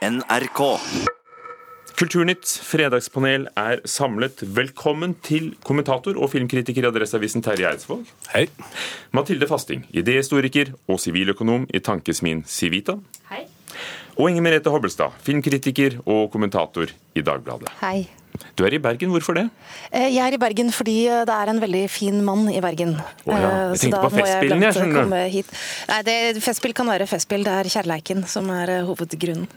NRK. Kulturnytt fredagspanel er samlet. Velkommen til kommentator og filmkritiker i Adresseavisen Terje Eidsvåg. Hei. Mathilde Fasting, idéhistoriker og siviløkonom i Tankesmien Civita. Hei. Og Inger Merete Hobbelstad, filmkritiker og kommentator i Dagbladet. Hei. Du er i Bergen, hvorfor det? Eh, Jeg er i Bergen fordi eh, det er en veldig fin mann i Bergen. Oh, ja, Eh, jeg tenkte på Festspillen, jeg skjønner. du. Nei, det, Festspill kan være festspill, det er kjærleiken som er hovedgrunnen.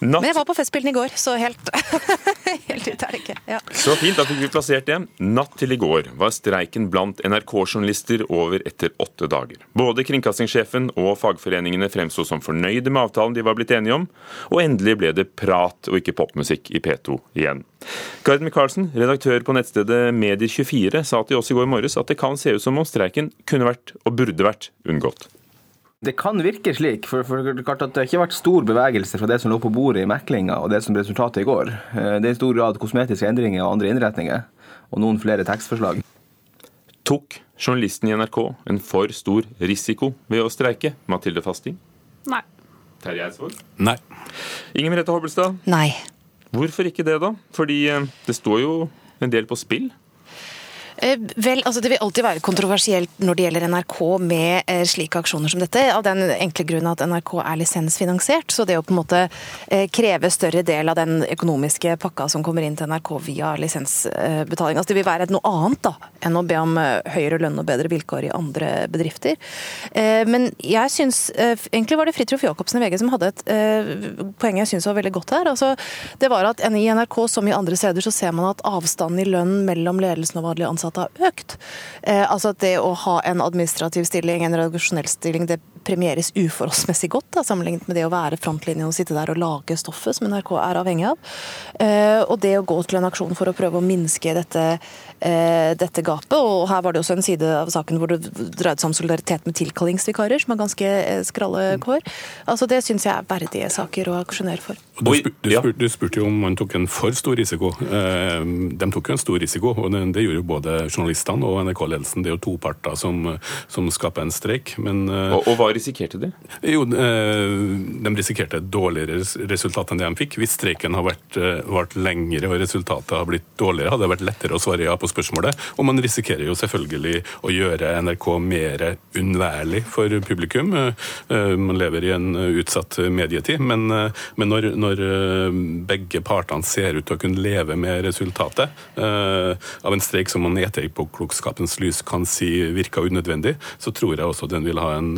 Natt... Men jeg var på Festspillen i går, så helt, helt ut er det ikke. Ja. Så fint, da fikk vi plassert det. Natt til i går var streiken blant NRK-journalister over etter åtte dager. Både kringkastingssjefen og fagforeningene fremsto som fornøyde med avtalen de var blitt enige om, og endelig ble det prat og ikke popmusikk i P2 igjen. Gard Micaelsen, redaktør på nettstedet Medier24, sa til oss i går morges at det kan se ut som om streiken kunne vært og burde vært unngått. Det kan virke slik, for, for det er at det har ikke vært stor bevegelse fra det som lå på bordet i meklinga og det som ble resultatet i går. Eh, Det er i stor grad kosmetiske endringer og andre innretninger, og noen flere tekstforslag. Tok journalisten i NRK en for stor risiko ved å streike, Mathilde Fasting? Nei. Terje Eidsvåg? Nei. Inger Merete Hobbelstad? Nei. Hvorfor ikke det, da? Fordi eh, det står jo en del på spill. Eh, Vel, altså Det vil alltid være kontroversielt når det gjelder NRK med eh, slike aksjoner som dette, av den enkle grunn at NRK er lisensfinansiert. Så det å på en måte eh, kreve større del av den økonomiske pakka som kommer inn til NRK via lisensbetaling, altså det vil være noe annet da, enn å be om høyere lønn og bedre vilkår i andre bedrifter. Men jeg syns Egentlig var det Fridtjof Jacobsen i VG som hadde et poeng jeg syns var veldig godt her. Altså, det var at i NRK som i andre steder så ser man at avstanden i lønn mellom ledelsen og vanlige ansatte har økt. Eh, altså at det å ha en administrativ stilling, en redaksjonell stilling, det premieres uforholdsmessig godt da, sammenlignet med det å være frontlinjen og sitte der og lage stoffet som NRK er avhengig av. Eh, og det å gå til en aksjon for å prøve å minske dette, eh, dette gapet. Og her var det også en side av saken hvor det dreide seg om solidaritet med tilkallingsvikarer, som har ganske eh, skralle kår. Altså Det syns jeg er verdige saker å aksjonere for. Du, spur, du, spur, du spurte jo om man tok en for stor risiko. De tok jo en stor risiko, og det, det gjorde jo både journalistene og NRK-ledelsen. Det er jo to parter som, som skaper en streik. Men Og, og hva risikerte de? jo, eh, de risikerte et dårligere resultat enn det de fikk. Hvis streiken har vært, vært lengre og resultatet har blitt dårligere, hadde det vært lettere å svare ja på spørsmålet. Og man risikerer jo selvfølgelig å gjøre NRK mer unnværlig for publikum. Eh, eh, Man lever i en eh, utsatt medietid, men, eh, men når, når eh, begge partene ser ut til å kunne leve med resultatet eh, av en streik som man i etterpåklokskapens lys kan si virka unødvendig, så tror jeg også den vil ha en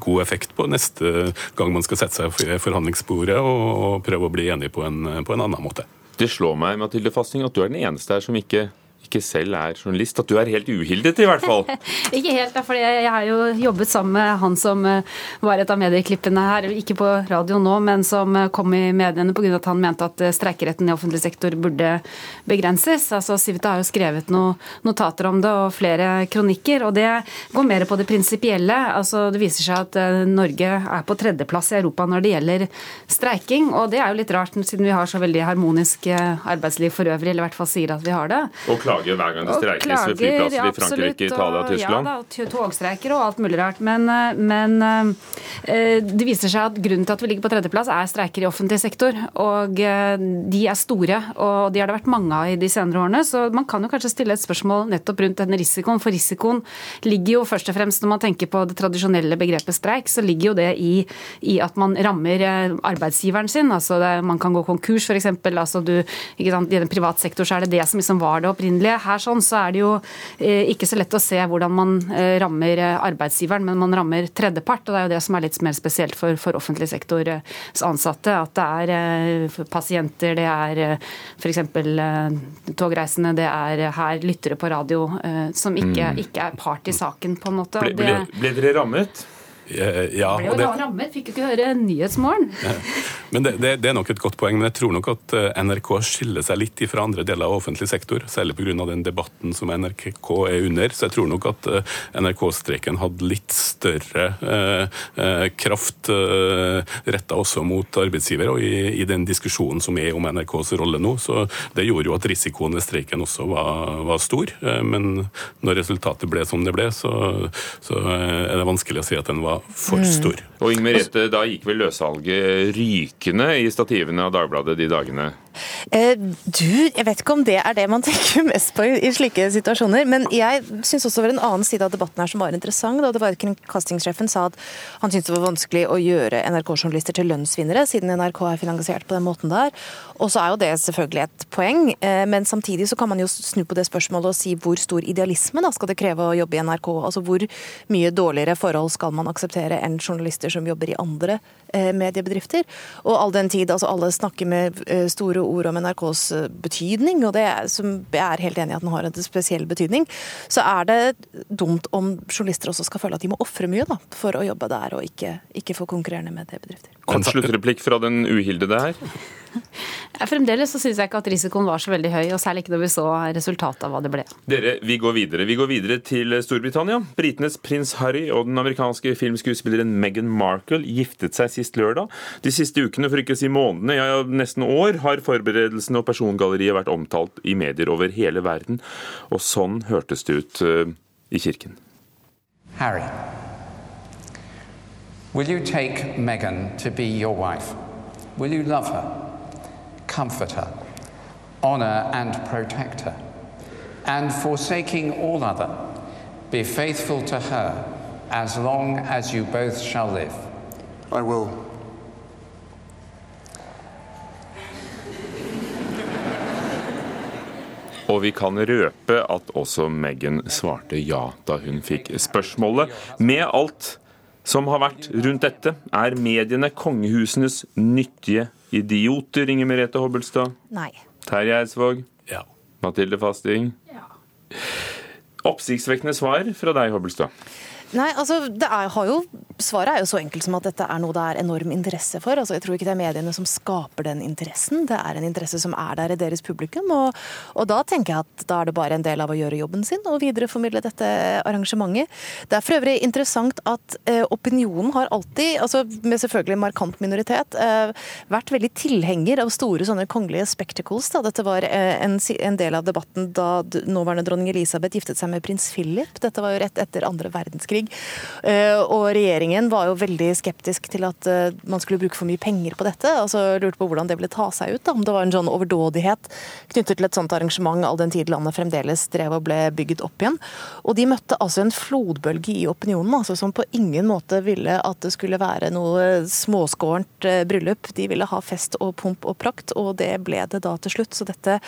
god effekt på neste gang man skal sette seg ved forhandlingsbordet og, prøve å bli enig på en, på en annen måte. Det slår meg, Mathilde Fasting, at du er den eneste her som ikke, ikke selv er journalist. At du er helt uhildet, i hvert fall. Ikke helt, da, for jeg har jo jobbet sammen med han som eh, var et av medieklippene her, ikke på radio nå, men som eh, kom i mediene pga. at han mente at eh, streikeretten i offentlig sektor burde begrenses. Altså, Civita har jo skrevet noen notater om det og flere kronikker, og det går mer på det prinsipielle. Altså, det viser seg at Norge er på tredjeplass i Europa når det gjelder streiking, og det er jo litt rart siden vi har så veldig harmonisk arbeidsliv for øvrig, eller i hvert fall sier at vi har det. Og klage hver gang det streikes ved flyplasser ja, i Frankrike, absolutt, Italia og Tyskland. Ja, da, togstreiker og alt mulig rart. Men, eh, men eh, det viser seg at grunnen til at vi ligger på tredjeplass, er streiker i offentlig sektor. Og eh, de er store, og de har det vært mange av i de senere årene. Så man kan jo kanskje stille et spørsmål nettopp rundt denne risikoen. For risikoen ligger jo først og fremst, når man tenker på det tradisjonelle begrepet streik, så ligger jo det i, i at man rammer eh, arbeidsgiveren sin. Altså det, man kan gå konkurs, f.eks. Altså du, I den privat sektor så er det det som liksom var det opprinnelige. Her sånn så er det jo eh, ikke så lett å se hvordan man eh, rammer eh, arbeidsgiveren, men man rammer tredjepart. og Det er jo det som er litt mer spesielt for, for offentlig sektors ansatte. At det er pasienter, det er f.eks. Togreisende, det er her lyttere på radio som ikke, ikke er part i saken, på en måte. Ble, ble, ble dere rammet? Ja, og det... det, jo rammet, fikk jo ikke høre Nyhetsmorgen. Men det, det, det er nok et godt poeng, men jeg tror nok at eh, NRK skiller seg litt fra andre deler av offentlig sektor, særlig pga. den debatten som NRK er under. Så jeg tror nok at eh, NRK-streiken hadde litt større eh, eh, kraft eh, retta også mot arbeidsgiver, og i, i den diskusjonen som er om NRKs rolle nå. Så det gjorde jo at risikoen ved streiken også var, var stor. Eh, men når resultatet ble som det ble, så, så er det vanskelig å si at den var for stor. Og Inger Merete, da gikk vel løssalget rykende dukkene i stativene av Dagbladet de dagene? Eh, du, jeg vet ikke om det er det man tenker mest på i slike situasjoner. Men jeg syns også det var en annen side av debatten her som var interessant. Da det var Kringkastingssjefen sa at han syntes det var vanskelig å gjøre NRK-journalister til lønnsvinnere, siden NRK er finansiert på den måten der. Og så er jo det selvfølgelig et poeng, eh, men samtidig så kan man jo snu på det spørsmålet og si hvor stor idealisme da skal det kreve å jobbe i NRK? Altså hvor mye dårligere forhold skal man akseptere enn journalister som jobber i andre eh, mediebedrifter? Og all den tid altså alle snakker med store ord om NRKs eh, betydning, og det er, som jeg er helt enig i at den har en spesiell betydning, så er det dumt om journalister også skal føle at de må ofre mye da, for å jobbe der, og ikke, ikke få konkurrerende mediebedrifter. Kort sluttreplikk fra den uhildede her. Fremdeles så syns jeg ikke at risikoen var så veldig høy, og særlig ikke når vi så resultatet av hva det ble. Dere, Vi går videre Vi går videre til Storbritannia. Britenes prins Harry og den amerikanske filmskuespilleren Meghan Markle giftet seg sist lørdag. De siste ukene, for ikke å si månedene, ja nesten år, har forberedelsene og persongalleriet vært omtalt i medier over hele verden. Og sånn hørtes det ut uh, i kirken. Harry, will you take Meghan to be your wife? Will you love her? Comfort her, honor and protect her, and forsaking all other, be faithful to her as long as you both shall live. I will. Og vi kan røpe at også Meghan svarte ja da hun fikk spørsmålet. Med alt som har vært rundt dette, er mediene kongehusenes nyttige idioter, Inger Merete Hobbelstad? Nei. Terje Eidsvåg? Ja. Mathilde Fasting? Ja. Oppsiktsvekkende svar fra deg, Hobbelstad. Nei, altså, er, jo, Svaret er jo så enkelt som at dette er noe det er enorm interesse for. Altså, jeg tror ikke det er mediene som skaper den interessen, det er en interesse som er der i deres publikum. Og, og, da tenker jeg at da er det bare en del av å gjøre jobben sin og videreformidle dette arrangementet. Det er for øvrig interessant at eh, opinionen har alltid, altså med selvfølgelig markant minoritet, eh, vært veldig tilhenger av store sånne kongelige spectacles. Da. Dette var eh, en, en, del av debatten da nåværende dronning Elisabeth giftet seg med prins Philip. Dette var jo rett etter andre verdenskrig krig. Eh, og regjeringen var jo veldig skeptisk til at eh, man skulle bruke for mye penger på dette. altså Lurte på hvordan det ville ta seg ut. Da. Om det var en sånn overdådighet knyttet til et sånt arrangement all den tid landet fremdeles drev og ble bygget opp igjen. Og de møtte altså en flodbølge i opinionen altså som på ingen måte ville at det skulle være noe småskårent eh, bryllup. De ville ha fest og pomp og prakt, og det ble det da til slutt. Så dette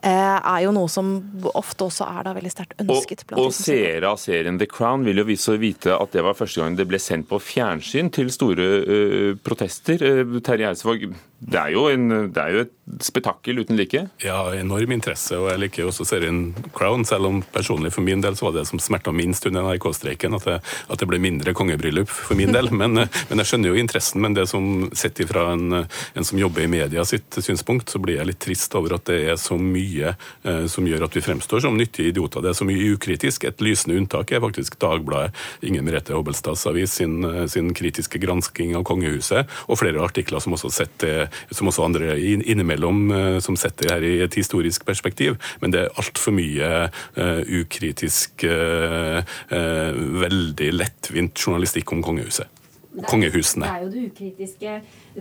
er jo noe som ofte også er da veldig sterkt ønsket. Og, og seere av serien The Crown vil jo vise også vite at det var første gang det ble sendt på fjernsyn til store uh, protester. Uh, Terje Eidsvåg, det er, jo en, det er jo et spetakkel uten like? Ja, enorm interesse. Og jeg liker også serien Crown, selv om personlig for min del så var det som smerta minst under NRK-streiken, at, at, det ble mindre kongebryllup for min del. Men, men, jeg skjønner jo interessen. Men det som sett ifra en, en, som jobber i media sitt synspunkt, så blir jeg litt trist over at det er så mye uh, som gjør at vi fremstår som nyttige idioter. Det er så mye ukritisk. Et lysende unntak er faktisk Dagbladet Inger Merete Hobbelstads avis sin, sin, kritiske gransking av kongehuset, og flere artikler som også, setter, som også andre innimellom eh, som setter her i et historisk perspektiv. Men det er altfor mye uh, ukritisk, uh, uh, veldig lettvint journalistikk om kongehuset. Kongehusene. Det er jo det ukritiske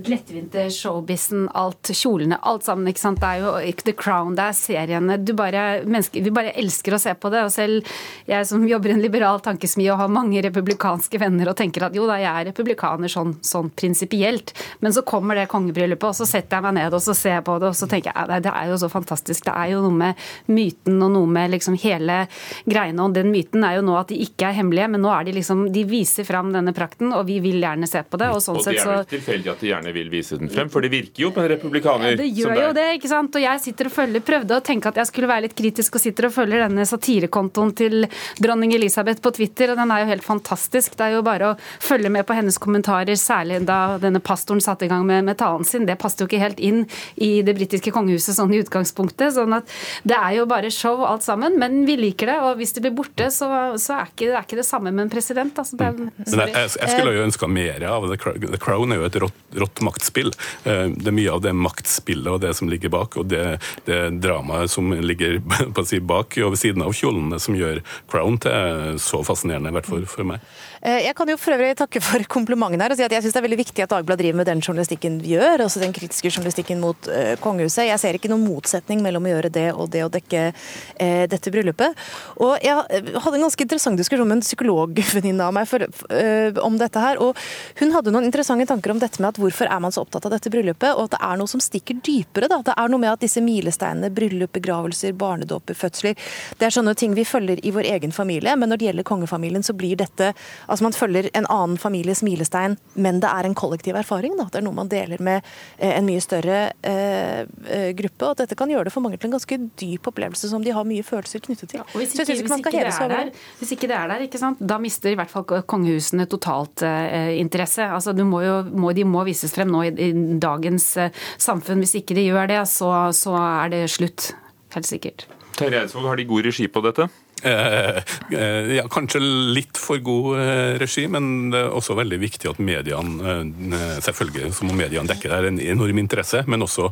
lettvinte showbizen, alt, kjolene, alt sammen. ikke sant? Det er jo The Crown, det er seriene. Du bare, vi bare elsker å se på det. Og selv jeg som jobber i en liberal tankesmie og har mange republikanske venner og tenker at jo da, jeg er republikaner sånn, sånn prinsipielt, men så kommer det kongebryllupet, og så setter jeg meg ned og så ser jeg på det, og så tenker jeg det er jo så fantastisk. Det er jo noe med myten og noe med liksom hele greiene. Og den myten er jo nå at de ikke er hemmelige, men nå er de liksom De viser fram denne prakten, og vi vil gjerne se på det. Og sånn og det er vel tilfeldig at de gjerne vil vise den frem, for det virker jo på en republikaner. Ja, det gjør jo det, ikke sant. Og jeg sitter og følger, prøvde å tenke at jeg skulle være litt kritisk, og sitter og følger denne satirekontoen til dronning Elisabeth på Twitter, og den er jo helt fantastisk. Det er jo bare å følge med på hennes kommentarer, særlig da denne pastoren satte i gang med, med talen sin. Det passet jo ikke helt inn i det britiske kongehuset sånn i utgangspunktet. sånn at det er jo bare show alt sammen, men vi liker det. Og hvis det blir borte, så, så er ikke, det er ikke det samme med en president. Altså, det, mm. jeg, jeg, skulle jo ønske mer av. The Crown er jo et rått, rått maktspill. Eh, det er mye av det maktspillet og det som ligger bak, og det, det dramaet som ligger på å si, bak og ved siden av kjolene, som gjør Crown til så fascinerende, i hvert fall for meg. Eh, jeg kan jo for øvrig takke for komplimenten her og si at jeg syns det er veldig viktig at Dagbladet driver med den journalistikken vi gjør, altså den kritiske journalistikken mot uh, kongehuset. Jeg ser ikke noen motsetning mellom å gjøre det og det å dekke uh, dette bryllupet. Og jeg hadde en ganske interessant diskusjon med en psykologvenninne av meg for, uh, om dette her. og Hun hadde noen interessante tanker om dette med at hvorfor er man så opptatt av dette bryllupet, og at det er noe som stikker dypere. da. Det er noe med at disse milesteinene, bryllup, begravelser, barnedåper, fødsler, det er sånne ting vi følger i vår egen familie. Men når det gjelder kongefamilien, så blir dette Altså man følger en annen families milestein, men det er en kollektiv erfaring. Da. Det er noe man deler med eh, en mye større eh, eh, gruppe. Og dette kan gjøre det for mange til en ganske dyp opplevelse som de har mye følelser knyttet til. Ja, hvis, ikke, hvis, ikke der, hvis, ikke, det er der, ikke sant? da mister i hvert fall kongehusene totalt eh, interesse. Altså, må jo, må, de må vises frem nå i, i dagens eh, samfunn. Hvis ikke de gjør det, så, så er det slutt. Helt sikkert. Terje Eidsvåg, har de god regi på dette? Eh, eh, ja, kanskje litt for god eh, regi, men det er også veldig viktig at mediene selvfølgelig så må mediene dekke det er en enorm interesse, men også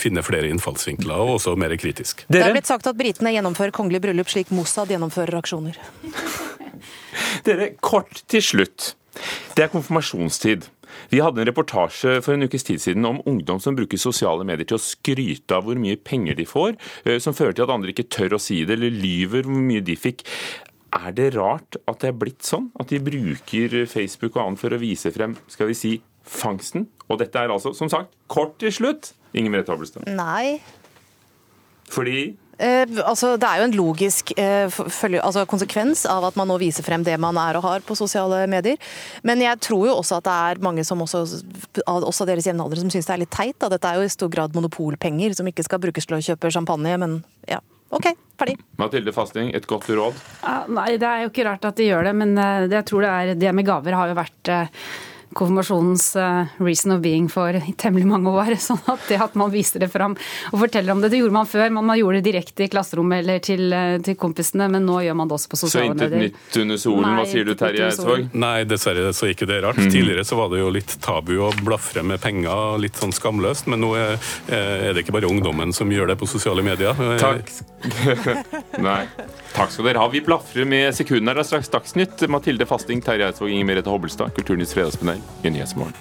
finne flere innfallsvinkler, og også mer kritisk. Det er blitt sagt at britene gjennomfører kongelig bryllup slik Mossad gjennomfører aksjoner. Dere, kort til slutt. Det er konfirmasjonstid. Vi hadde en reportasje for en ukes tid siden om ungdom som bruker sosiale medier til å skryte av hvor mye penger de får, eh, som fører til at andre ikke tør å si det, eller lyver hvor mye de fikk. Er det rart at det er blitt sånn? At de bruker Facebook og annet for å vise frem skal vi si, fangsten? Og dette er altså, som sagt, kort til slutt. Ingen Merete Hobbelstad. Nei. Fordi Eh, altså, det er jo en logisk eh, følge, altså, konsekvens av at man nå viser frem det man er og har på sosiale medier. Men jeg tror jo også at det er mange som også, også deres jevnaldrende som syns det er litt teit. Da. Dette er jo i stor grad monopolpenger som ikke skal brukes til å kjøpe champagne, men ja. OK, ferdig. Mathilde Fasting, et godt råd? Ja, nei, det er jo ikke rart at de gjør det, men uh, jeg tror det er det med gaver har jo vært uh, konfirmasjonens uh, reason of being for temmelig mange år. sånn at det at man viser det fram og forteller om det, det gjorde man før. Man, man gjorde det direkte i klasserommet eller til, uh, til, kompisene, men nå gjør man det også på sosiale medier. Så intet nytt under solen, Nei, hva sier du Terje Eidsvåg? Nei, dessverre så gikk det rart. Mm. Tidligere så var det jo litt tabu å blafre med penger, litt sånn skamløst, men nå er, eh, er det ikke bare ungdommen som gjør det på sosiale medier. Takk. Nei. Takk skal dere ha. Vi blafrer med sekunder. Det er straks Dagsnytt. Mathilde Fasting, Terje Eidsvåg, Inger Merete Hobbelstad, Kulturnytts fredagspanel i Nyhetsmorgen.